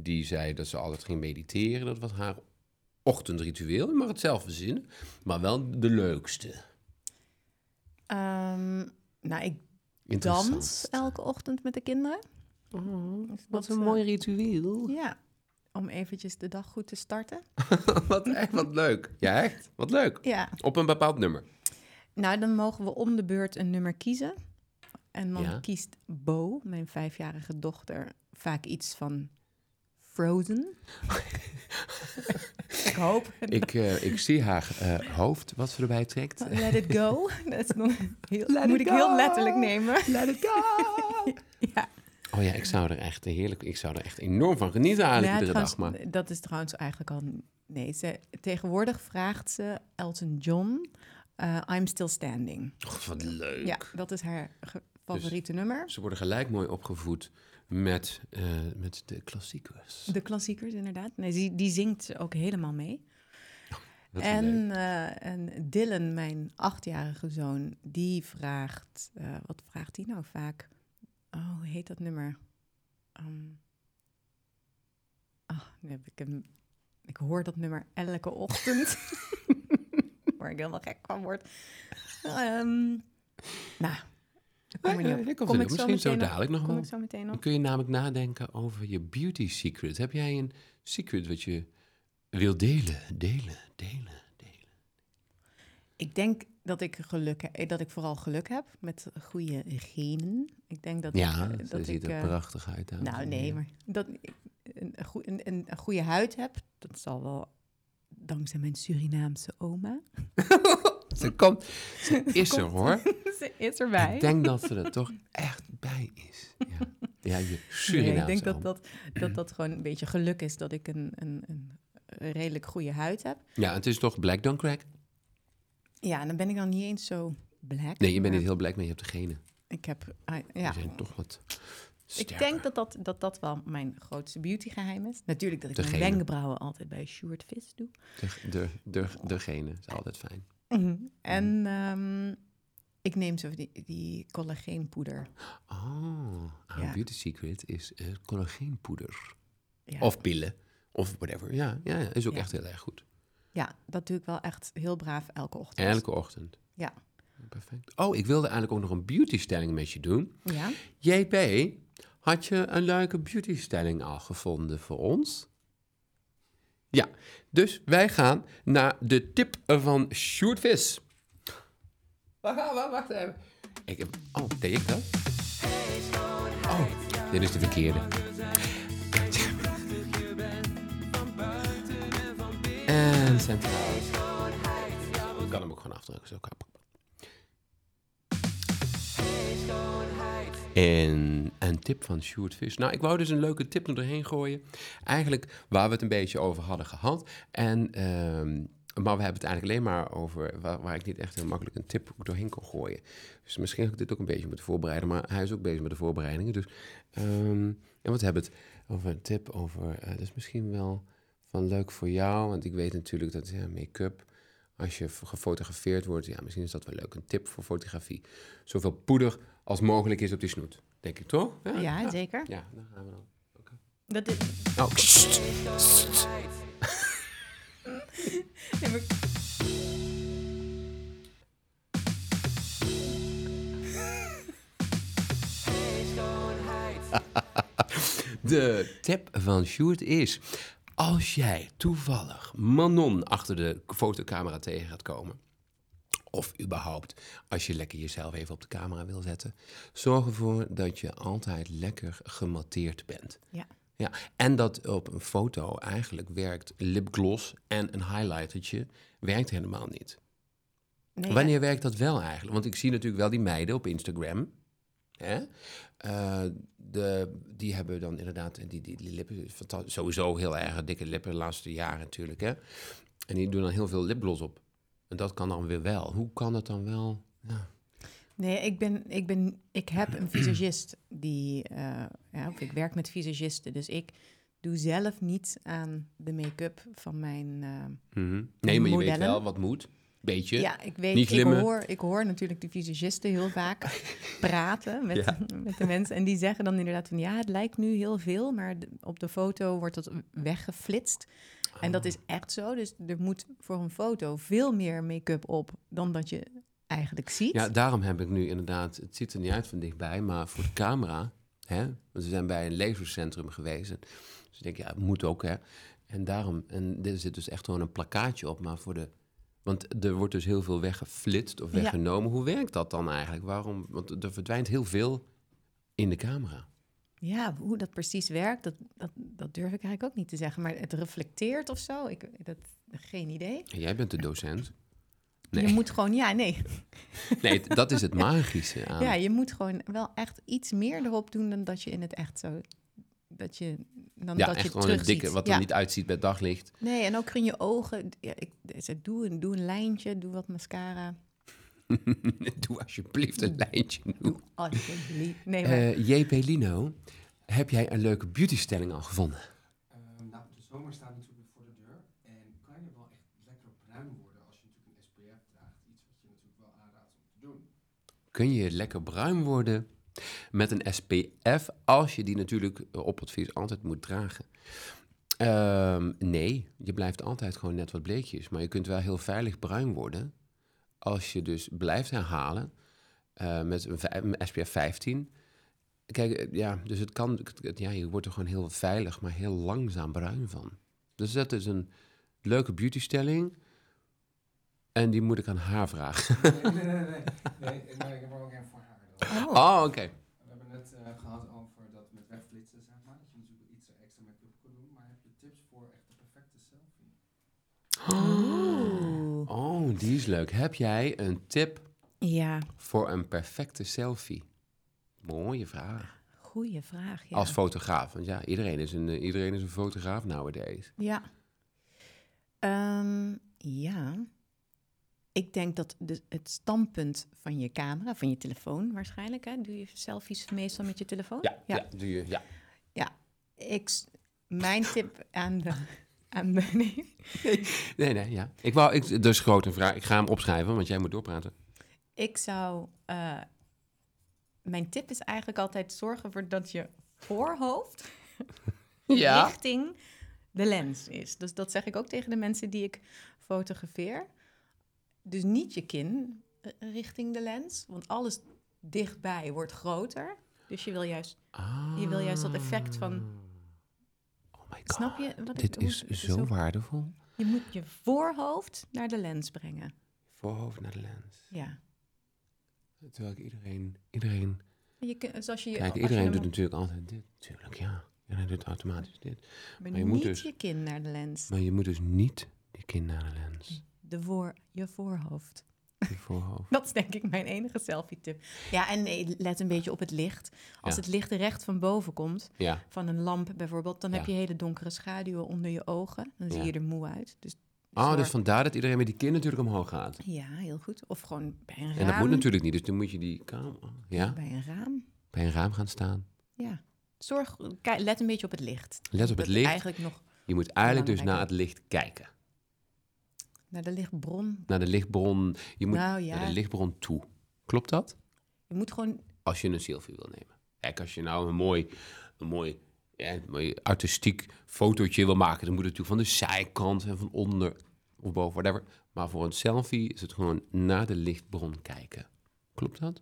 die zei dat ze altijd ging mediteren. Dat was haar ochtendritueel. Je mag het zelf verzinnen. Maar wel de leukste. Ehm, nou, ik dans elke ochtend met de kinderen. Oh, Dus wat dat, een eh, mooi ritueel. Ja, om eventjes de dag goed te starten. wat, echt, wat leuk. Ja, echt. Wat leuk. Ja, Op een bepaald nummer. nou dan mogen we om de beurt een nummer kiezen. En dan Ja. kiest Bo, mijn vijfjarige dochter, vaak iets van Frozen. ik hoop. Ik, eh, ik zie haar eh, hoofd wat ze erbij trekt. Let it go. Dat is dan heel, Let moet it ik heel letterlijk nemen. Let it go! Ja. Oh ja, ik zou er echt heerlijk, ik zou er echt enorm van genieten eigenlijk Ja, iedere trouwens, dag. Maar Dat is trouwens eigenlijk al... Nee, ze, tegenwoordig vraagt ze Elton John, eh, I'm Still Standing. oh, wat leuk. Ja, dat is haar favoriete nummer. Ze worden gelijk mooi opgevoed met, eh, met de klassiekers. De klassiekers, inderdaad. Nee, die, die zingt ook helemaal mee. En, eh, en Dylan, mijn achtjarige zoon, die vraagt... eh, wat vraagt hij nou vaak? Oh, hoe heet dat nummer? Ah, nu heb ik hem... Ik hoor dat nummer elke ochtend. Waar ik helemaal gek van word. Ehm nou, daar kom ik Ja, niet ja, op. komt Kom ik nog. zo Misschien zo dadelijk nog wel. Dan kun je namelijk nadenken over je beauty secret. Heb jij een secret wat je wil delen? Delen, delen, delen. Ik denk dat ik geluk dat ik vooral geluk heb met goede genen. Ik denk dat Ja, ik, eh, dat ziet ik, er eh, prachtig uit. nou nee, maar dat ik een, een, een goede huid heb, dat zal wel dankzij mijn Surinaamse oma. Ze komt, ze is er hoor. Ze is erbij. Ik denk dat ze er toch echt bij is. Ja, ja je Nee, Surinaamse ik denk dat dat, dat dat gewoon een beetje geluk is dat ik een, een, een redelijk goede huid heb. Ja, het is toch black don't crack? Ja, en dan ben ik dan niet eens zo black. Nee, je bent niet heel black, maar je hebt de genen. Ik heb, ah, ja, zijn toch wat Ik denk dat dat, dat dat wel mijn grootste beautygeheim is. Natuurlijk dat ik Degene. mijn wenkbrauwen altijd bij Sjoerd Vis doe. De, de, de, de genen is altijd fijn. En ehm, ik neem zo die, die collageenpoeder. Oh, haar Ja. beauty secret is eh, collageenpoeder. Ja. Of pillen, of whatever. Ja, ja, is ook echt heel erg goed. ja, dat doe ik wel echt heel braaf elke ochtend. Elke ochtend. Ja. Perfect. Oh, ik wilde eigenlijk ook nog een beautystelling met je doen. Ja? JP, had je een leuke beautystelling al gevonden voor ons? Ja, dus wij gaan naar de tip van Sjoerd. Waar gaan we? Wacht even. Ik heb... Oh, deed ik dat? Oh, dit is de verkeerde. En centraal. Ik kan hem ook gewoon afdrukken. Zo kan En een tip van Sjoerd Vis. Nou, ik wou dus een leuke tip er doorheen gooien. Eigenlijk waar we het een beetje over hadden gehad. En, ehm, maar we hebben het eigenlijk alleen maar over waar, ik niet echt heel makkelijk een tip doorheen kon gooien. Dus misschien heb ik dit ook een beetje moeten voorbereiden. Maar hij is ook bezig met de voorbereidingen. Dus, ehm, en wat hebben we het over een tip over... eh, dat is misschien wel van leuk voor jou. Want ik weet natuurlijk dat ja, make-up als je gefotografeerd wordt, ja, misschien is dat wel leuk. Een tip voor fotografie. Zoveel poeder als mogelijk is op die snoet. Denk ik toch? Ja, zeker. Ja, daar gaan we dan. Dat is, Oh, kst. Ja, maar- De tip van Sjoerd is... Als jij toevallig Manon achter de fotocamera tegen gaat komen... of überhaupt als je lekker jezelf even op de camera wil zetten... zorg ervoor dat je altijd lekker gematteerd bent. ja. Ja, en dat op een foto eigenlijk werkt lipgloss en een highlightertje werkt helemaal niet. Nee, Wanneer werkt dat wel eigenlijk? Want ik zie natuurlijk wel die meiden op Instagram. Hè? Eh, de, die hebben dan inderdaad die, die, die lippen, sowieso heel erg dikke lippen de laatste jaren natuurlijk. Hè? En die doen dan heel veel lipgloss op. En dat kan dan weer wel. Hoe kan het dan wel? Ja. Nee, ik, ben, ik, ben, ik heb een visagist die... eh, ja, of ik werk met visagisten, dus ik doe zelf niet aan de make-up van mijn... Mhm. Nee, maar je weet wel wat moet. Beetje. ja, ik weet, Niet ik hoor, ik hoor natuurlijk de visagisten heel vaak praten met, Ja. met de mensen. En die zeggen dan inderdaad van, ja, het lijkt nu heel veel, maar op de foto wordt dat weggeflitst. En dat is echt zo, dus er moet voor een foto veel meer make-up op dan dat je eigenlijk ziet. Ja, daarom heb ik nu inderdaad, het ziet er niet uit van dichtbij, maar voor de camera, hè, want we zijn bij een lasercentrum geweest. Dus ik denk, ja, het moet ook, hè. En daarom, en er zit dus echt gewoon een plakkaatje op, maar voor de, want er wordt dus heel veel weggeflitst of Ja. weggenomen. Hoe werkt dat dan eigenlijk? Waarom? Want er verdwijnt heel veel in de camera. Ja, hoe dat precies werkt, dat, dat, dat durf ik eigenlijk ook niet te zeggen. Maar het reflecteert of zo, ik, dat, geen idee. Jij bent de docent. Nee. Je moet gewoon, ja, nee. Nee, dat is het magische aan. Ja, je moet gewoon wel echt iets meer erop doen dan dat je in het echt zo... Dat je, dan Ja, dat echt je gewoon een dikke, wat ja. er niet uitziet bij daglicht. Nee, en ook in je ogen. Ja, ik, doe, een, doe een lijntje, doe wat mascara. Doe alsjeblieft een lijntje. Doe alsjeblieft. Nee, maar, Eh JP Lino, heb jij een leuke beautystelling al gevonden? Ehm, nou, de zomer staat natuurlijk voor de deur. En kan je wel echt lekker bruin worden als je natuurlijk een SPF draagt. Iets wat je natuurlijk wel aanraadt om te doen. kun je lekker bruin worden met een SPF als je die natuurlijk eh, op advies altijd moet dragen. Ehm, nee, je blijft altijd gewoon net wat bleekjes, maar je kunt wel heel veilig bruin worden als je dus blijft herhalen eh, met een, SPF 15. Kijk, eh, ja, dus het kan, het- ja, je wordt er gewoon heel veilig, maar heel langzaam bruin van. Dus dat is een leuke beautystelling. En die moet ik aan haar vragen. Nee, nee, nee. nee, nee maar ik heb er ook een voor haar. dan. oh, Oh, oké. We hebben net eh, gehad over dat met wegflitsen, zeg maar. Dat je natuurlijk iets extra make-up kan doen. Maar heb je tips voor echt de perfecte selfie? Oeh. Oh, die is leuk. Heb jij een tip Ja, voor een perfecte selfie? Mooie vraag. goede vraag. Ja. Als fotograaf. Want ja, iedereen is een, eh, iedereen is een fotograaf nowadays. Ja. Ehm, ja. Ik denk dat de, het standpunt van je camera, van je telefoon waarschijnlijk, hè, doe je selfies meestal met je telefoon? Ja, ja. doe je. Ja. Ik, s- mijn tip aan de... Aan de nee. Nee, nee, ja. Ik wou, ik, dus grote vraag. Ik ga hem opschrijven, want jij moet doorpraten. Ik zou... eh, mijn tip is eigenlijk altijd zorgen voor dat je voorhoofd richting de lens is. Dus dat zeg ik ook tegen de mensen die ik fotografeer. Dus niet je kin eh, richting de lens, want alles dichtbij wordt groter. Dus je wil juist, Ah. je wil juist dat effect van... God. Snap je? Wat Dit ik, is zo waardevol. Je moet je voorhoofd naar de lens brengen. Voorhoofd naar de lens. Ja. Terwijl ik iedereen, iedereen Je, zoals je, Kijk, je iedereen doet natuurlijk altijd dit. Tuurlijk, ja. Iedereen doet automatisch dit. maar maar je moet niet dus- je kin naar de lens. Maar je moet dus niet die kin naar de lens. De voor, je voorhoofd. Dat is denk ik mijn enige selfie-tip. Ja, en nee, let een beetje op het licht. Als Ja. het licht recht van boven komt, Ja, van een lamp bijvoorbeeld, dan heb je hele donkere schaduwen onder je ogen. Dan zie je er moe uit. Dus oh, zorg- dus vandaar dat iedereen met die kin natuurlijk omhoog gaat. Ja, heel goed. Of gewoon bij een raam. En dat moet natuurlijk niet, dus dan moet je die kamer... Ja, Bij een raam. bij een raam gaan staan. Ja. Zorg, let een beetje op het licht. Let op het Dat licht. Eigenlijk nog Je moet eigenlijk dus naar het licht kijken. Naar de lichtbron. Naar de lichtbron. Je moet Nou ja. naar de lichtbron toe. Klopt dat? Je moet gewoon Als je een selfie wil nemen. Kijk, als je nou een mooi, een mooi, ja, een mooi artistiek fotootje wil maken, dan moet het natuurlijk van de zijkant en van onder of boven, whatever. Maar voor een selfie is het gewoon naar de lichtbron kijken. Klopt dat?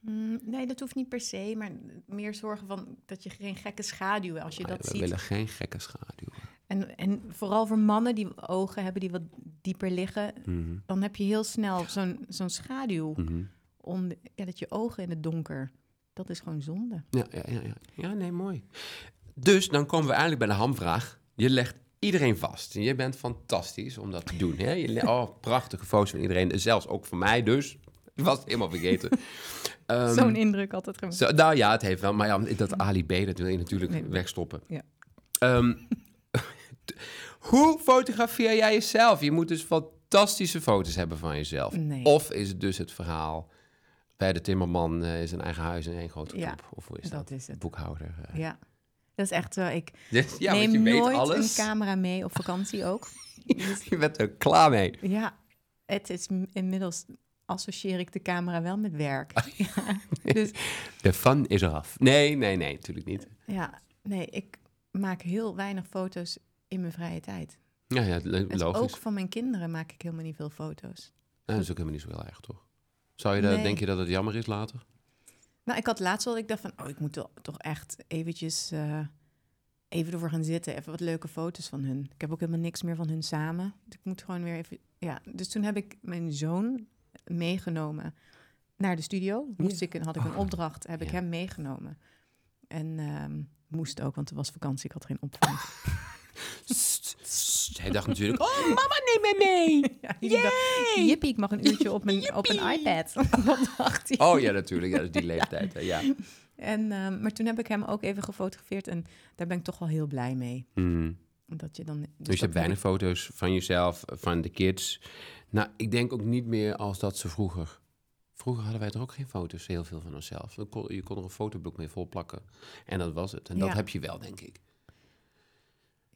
Mm, nee, dat hoeft niet per se, maar meer zorgen van dat je geen gekke schaduwen als je Maar dat we ziet. willen geen gekke schaduw. En, en vooral voor mannen die ogen hebben die wat dieper liggen, Mhm, dan heb je heel snel zo'n zo'n schaduw mhm. om ja, dat je ogen in het donker. Dat is gewoon zonde. Ja, ja, ja, ja. ja, nee, mooi. Dus dan komen we eigenlijk bij de hamvraag. Je legt iedereen vast. En je bent fantastisch om dat te doen. Hè? Je oh, prachtige foto's van iedereen. Zelfs ook van mij dus. Ik was het helemaal vergeten. Ehm, Zo'n indruk altijd gemaakt. Zo, nou ja, het heeft wel. Maar ja, dat Ali B, dat wil je natuurlijk Nee. wegstoppen. Ja. Ehm, hoe fotografeer jij jezelf? Je moet dus fantastische foto's hebben van jezelf. Nee. Of is het dus het verhaal... bij de timmerman eh, is een eigen huis en één grote Ja, club? Of hoe is dat? dat is het. Boekhouder. eh. Ja, dat is echt zo. Ik Dus, ja, neem je nooit alles. een camera mee op vakantie ook. Dus Je bent er klaar mee. ja, het is inmiddels associeer ik de camera wel met werk. Ja, dus De fun is eraf. Nee, nee, nee, natuurlijk niet. ja, nee, ik maak heel weinig foto's in mijn vrije tijd. Ja, ja lo- Dus logisch. ook van mijn kinderen maak ik helemaal niet veel foto's. Nou, dat is ook helemaal niet zo heel erg, toch? Zou je dat, Nee. denk je dat het jammer is later? Nou, ik had laatst wel, ik dacht van, oh, ik moet toch- echt eventjes eh, even ervoor gaan zitten. Even wat leuke foto's van hun. Ik heb ook helemaal niks meer van hun samen. Dus ik moet gewoon weer even, ja. Dus toen heb ik mijn zoon meegenomen naar de studio. Moest ik, had ik een Oh. opdracht, heb ik Ja. hem meegenomen. En ehm, moest ook, want het was vakantie, ik had geen opvang. Hij dacht natuurlijk, oh mama neem mij mee. ja, die dacht, Jippie, ik mag een uurtje op, mijn, op een iPad. Dat dacht hij. Oh ja, natuurlijk. Ja, dat is die leeftijd. hè, Ja. En, ehm, maar toen heb ik hem ook even gefotografeerd en daar ben ik toch wel heel blij mee. Mhm. Dat je dan, dus Dus je hebt weinig foto's van jezelf, van de kids. Nou, ik denk ook niet meer als dat ze vroeger. Vroeger hadden wij er ook geen foto's, heel veel van onszelf. Je kon, je kon er een fotoboek mee vol plakken. En dat was het. En dat Ja. heb je wel, denk ik.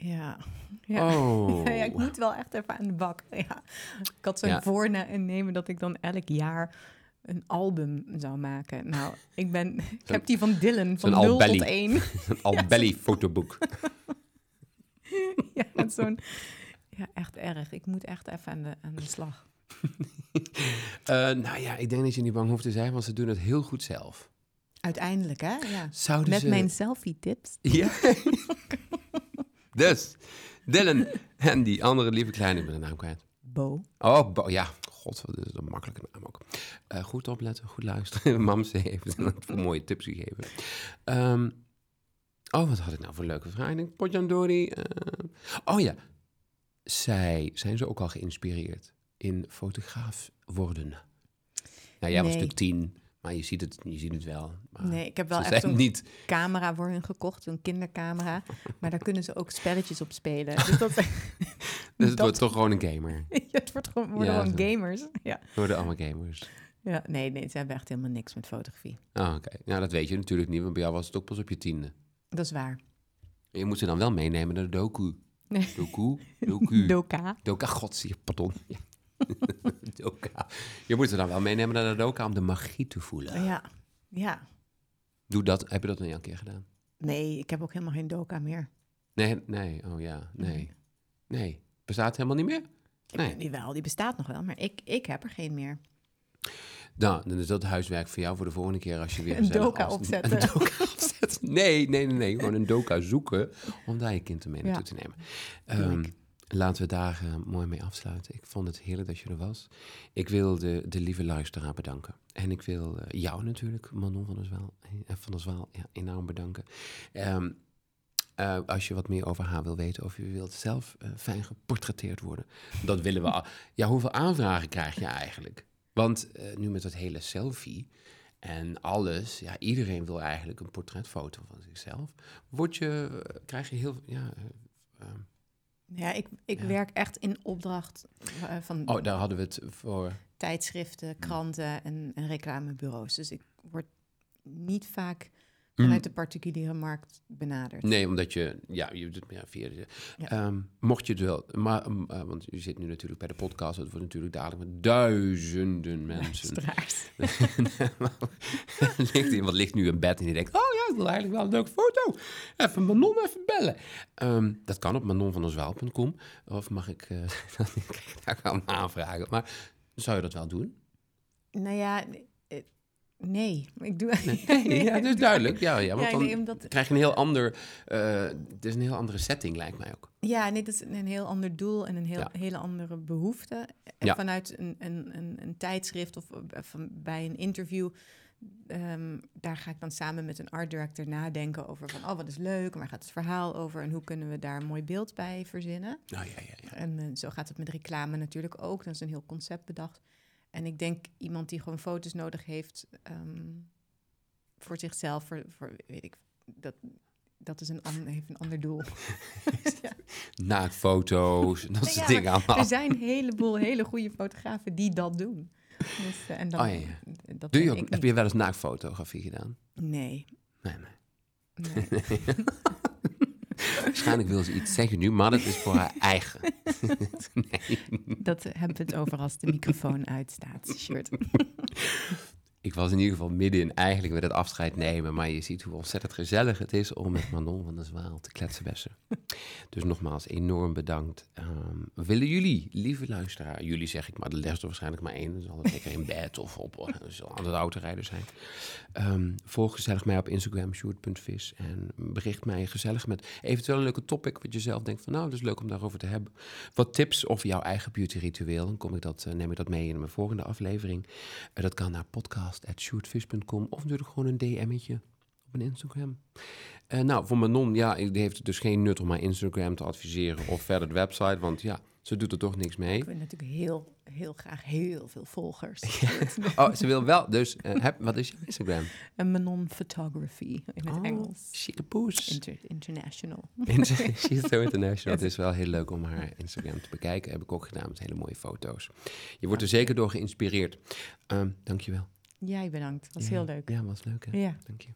Ja. Ja. Oh. ja, ik moet wel echt even aan de bak. Ja. Ik had zo'n Ja. voornemen dat ik dan elk jaar een album zou maken. Nou, ik ben, ik heb die van Dylan van zo'n 0 albelly. tot 1. Een albelly fotoboek. ja, zo'n, ja, echt erg. Ik moet echt even aan de, aan de slag. Eh, nou ja, ik denk dat je niet bang hoeft te zijn, want ze doen het heel goed zelf. Uiteindelijk, hè? Ja. Zouden Met ze... mijn selfie-tips. Ja. Dus, Dylan en die andere lieve kleine, ik ben de naam kwijt. Bo. Oh, Bo- ja. God, wat is een makkelijke naam ook. Eh, goed opletten, goed luisteren. Mam, ze heeft voor mooie tips gegeven. Ehm, oh, wat had ik nou voor een leuke vraag? Ik denk, Potjandori. eh, oh ja. Zij, zijn ze ook al geïnspireerd in fotograaf worden? Nou, jij was natuurlijk tien, maar je ziet het, je ziet het wel. Maar Nee, ik heb wel echt zo'n niet... camera voor hun gekocht, zo'n kindercamera. Maar daar kunnen ze ook spelletjes op spelen. Dus dat, Dus het wordt toch gewoon een gamer. het wordt gewoon, worden Ja, gewoon zo. gamers. Ja. Worden allemaal gamers. ja, nee, nee, ze hebben echt helemaal niks met fotografie. Ah, oké. Nou, dat weet je natuurlijk niet, want bij jou was het ook pas op je tiende. Dat is waar. Je moet ze dan wel meenemen naar de doku. Nee. Doku? Doku. Doka. Doka, godzie, pardon. Ja. doka. Je moet ze dan wel meenemen naar de doka om de magie te voelen. Ja, ja. Doe dat. Heb je dat nog niet een keer gedaan? Nee, ik heb ook helemaal geen doka meer. Nee, nee. Oh ja, nee. Nee. Bestaat helemaal niet meer? Nee. Die wel, die bestaat nog wel, maar ik, ik heb er geen meer. Nou, dan is dat huiswerk voor jou voor de volgende keer als je weer... Een doka als- opzetten. Een doka opzetten. Nee, nee, nee, nee. Gewoon een doka zoeken om daar je kind mee Ja. naartoe te nemen. Ehm. Laten we daar eh, mooi mee afsluiten. Ik vond het heerlijk dat je er was. Ik wil de, de lieve luisteraar bedanken. En ik wil eh, jou natuurlijk, Manon van der Zwaal, eh, van der Zwaal ja, enorm bedanken. Ehm, eh, als je wat meer over haar wil weten of je wilt zelf fijn geportretteerd worden. Dat willen we al. Ja, hoeveel aanvragen krijg je eigenlijk? Want nu met dat hele selfie en alles, ja, iedereen wil eigenlijk een portretfoto van zichzelf. Word je, krijg je heel, ja, eh, ehm, Ja, ik, ik Ja. werk echt in opdracht eh, van oh, daar hadden we het voor. tijdschriften, kranten en, en reclamebureaus. Dus ik word niet vaak. Vanuit de particuliere markt benaderd. Nee, omdat je, ja, je doet ja, via de, Ja. Ehm, mocht je het wel, maar, um, uh, want je zit nu natuurlijk bij de podcast, het wordt natuurlijk dadelijk met duizenden mensen. Ligt iemand ligt nu in bed en die denkt, oh ja, ik wil eigenlijk wel een leuke foto. Even Manon even bellen. Ehm, dat kan op manonvanderzwaal.com. Of mag ik, uh, daar ik aanvragen. Maar zou je dat wel doen? Nou ja, eh, nee. Ik doe... Nee, ja, dat is duidelijk. Ja, ja, want Ja, dan nee, omdat- krijg je een heel ander, uh, het is een heel andere setting lijkt mij ook. Ja, nee, dat is een heel ander doel en een heel, Ja. hele andere behoefte. En Ja. vanuit een, een, een, een tijdschrift of eh, van, bij een interview, ehm, daar ga ik dan samen met een art director nadenken over van, oh, wat is leuk, waar gaat het verhaal over en hoe kunnen we daar een mooi beeld bij verzinnen. Nou ja, ja, ja. En eh, zo gaat het met reclame natuurlijk ook. Dan is een heel concept bedacht. En ik denk iemand die gewoon foto's nodig heeft ehm, voor zichzelf, voor, voor weet ik, dat, dat is een, an- heeft een ander doel. ja. Naaktfoto's, dat soort Ja, dingen allemaal. Er zijn een heleboel hele goede fotografen die dat doen. Dus, eh, en dan, Oh, ja, ja. Dat Doe je ook, heb niet. je wel eens naaktfotografie gedaan? Nee. Nee, nee. nee. Waarschijnlijk wil ze iets zeggen nu, maar dat is voor haar eigen. nee. Dat hebben we het over als de microfoon uitstaat. Shirt. Ik was in ieder geval midden in eigenlijk met het afscheid nemen, maar je ziet hoe ontzettend gezellig het is om met Manon van der Zwaal te kletsen bessen. Dus nogmaals, enorm bedankt. Ehm, willen jullie, lieve luisteraar, jullie zeg ik maar, de les er waarschijnlijk maar één, dan zal het lekker in bed of op, of zal aan het autorijden zijn. Ehm, volg gezellig mij op Instagram, sjoerd.vis, en bericht mij gezellig met eventueel een leuke topic, wat je zelf denkt van, nou, dat is leuk om daarover te hebben. Wat tips over jouw eigen beauty ritueel, dan kom ik dat, eh, neem ik dat mee in mijn volgende aflevering. Eh, dat kan naar podcast.shootfish.com of natuurlijk gewoon een DM'tje op een Instagram. Eh, nou, voor Manon, ja, die heeft het dus geen nut om mijn Instagram te adviseren of verder de website, want ja, ze doet er toch niks mee. Ik wil natuurlijk heel, heel graag heel veel volgers. Oh, ze wil wel, dus eh, heb, wat is je Instagram? En Manon Photography in het Oh, Engels. chique poes. Inter- international. She's so international. Het is wel heel leuk om haar Instagram te bekijken. Heb ik ook gedaan met hele mooie foto's. Je wordt er zeker door geïnspireerd. Um, dankjewel. Jij bedankt. Dat was heel leuk. Ja, was leuk hè? Ja. Dank je.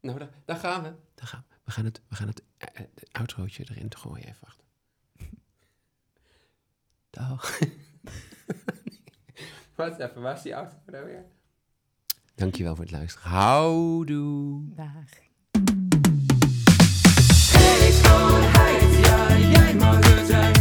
Nou, dan daar, gaan we. Daar gaan we. We gaan het, we gaan het, eh, eh, uh, outrootje erin te gooien. Even wachten. Dag. Wacht even, waar is die auto nou weer? Dankjewel voor het luisteren. Houdoe. Dag. Hey, schoonheid, ja, jij mag het.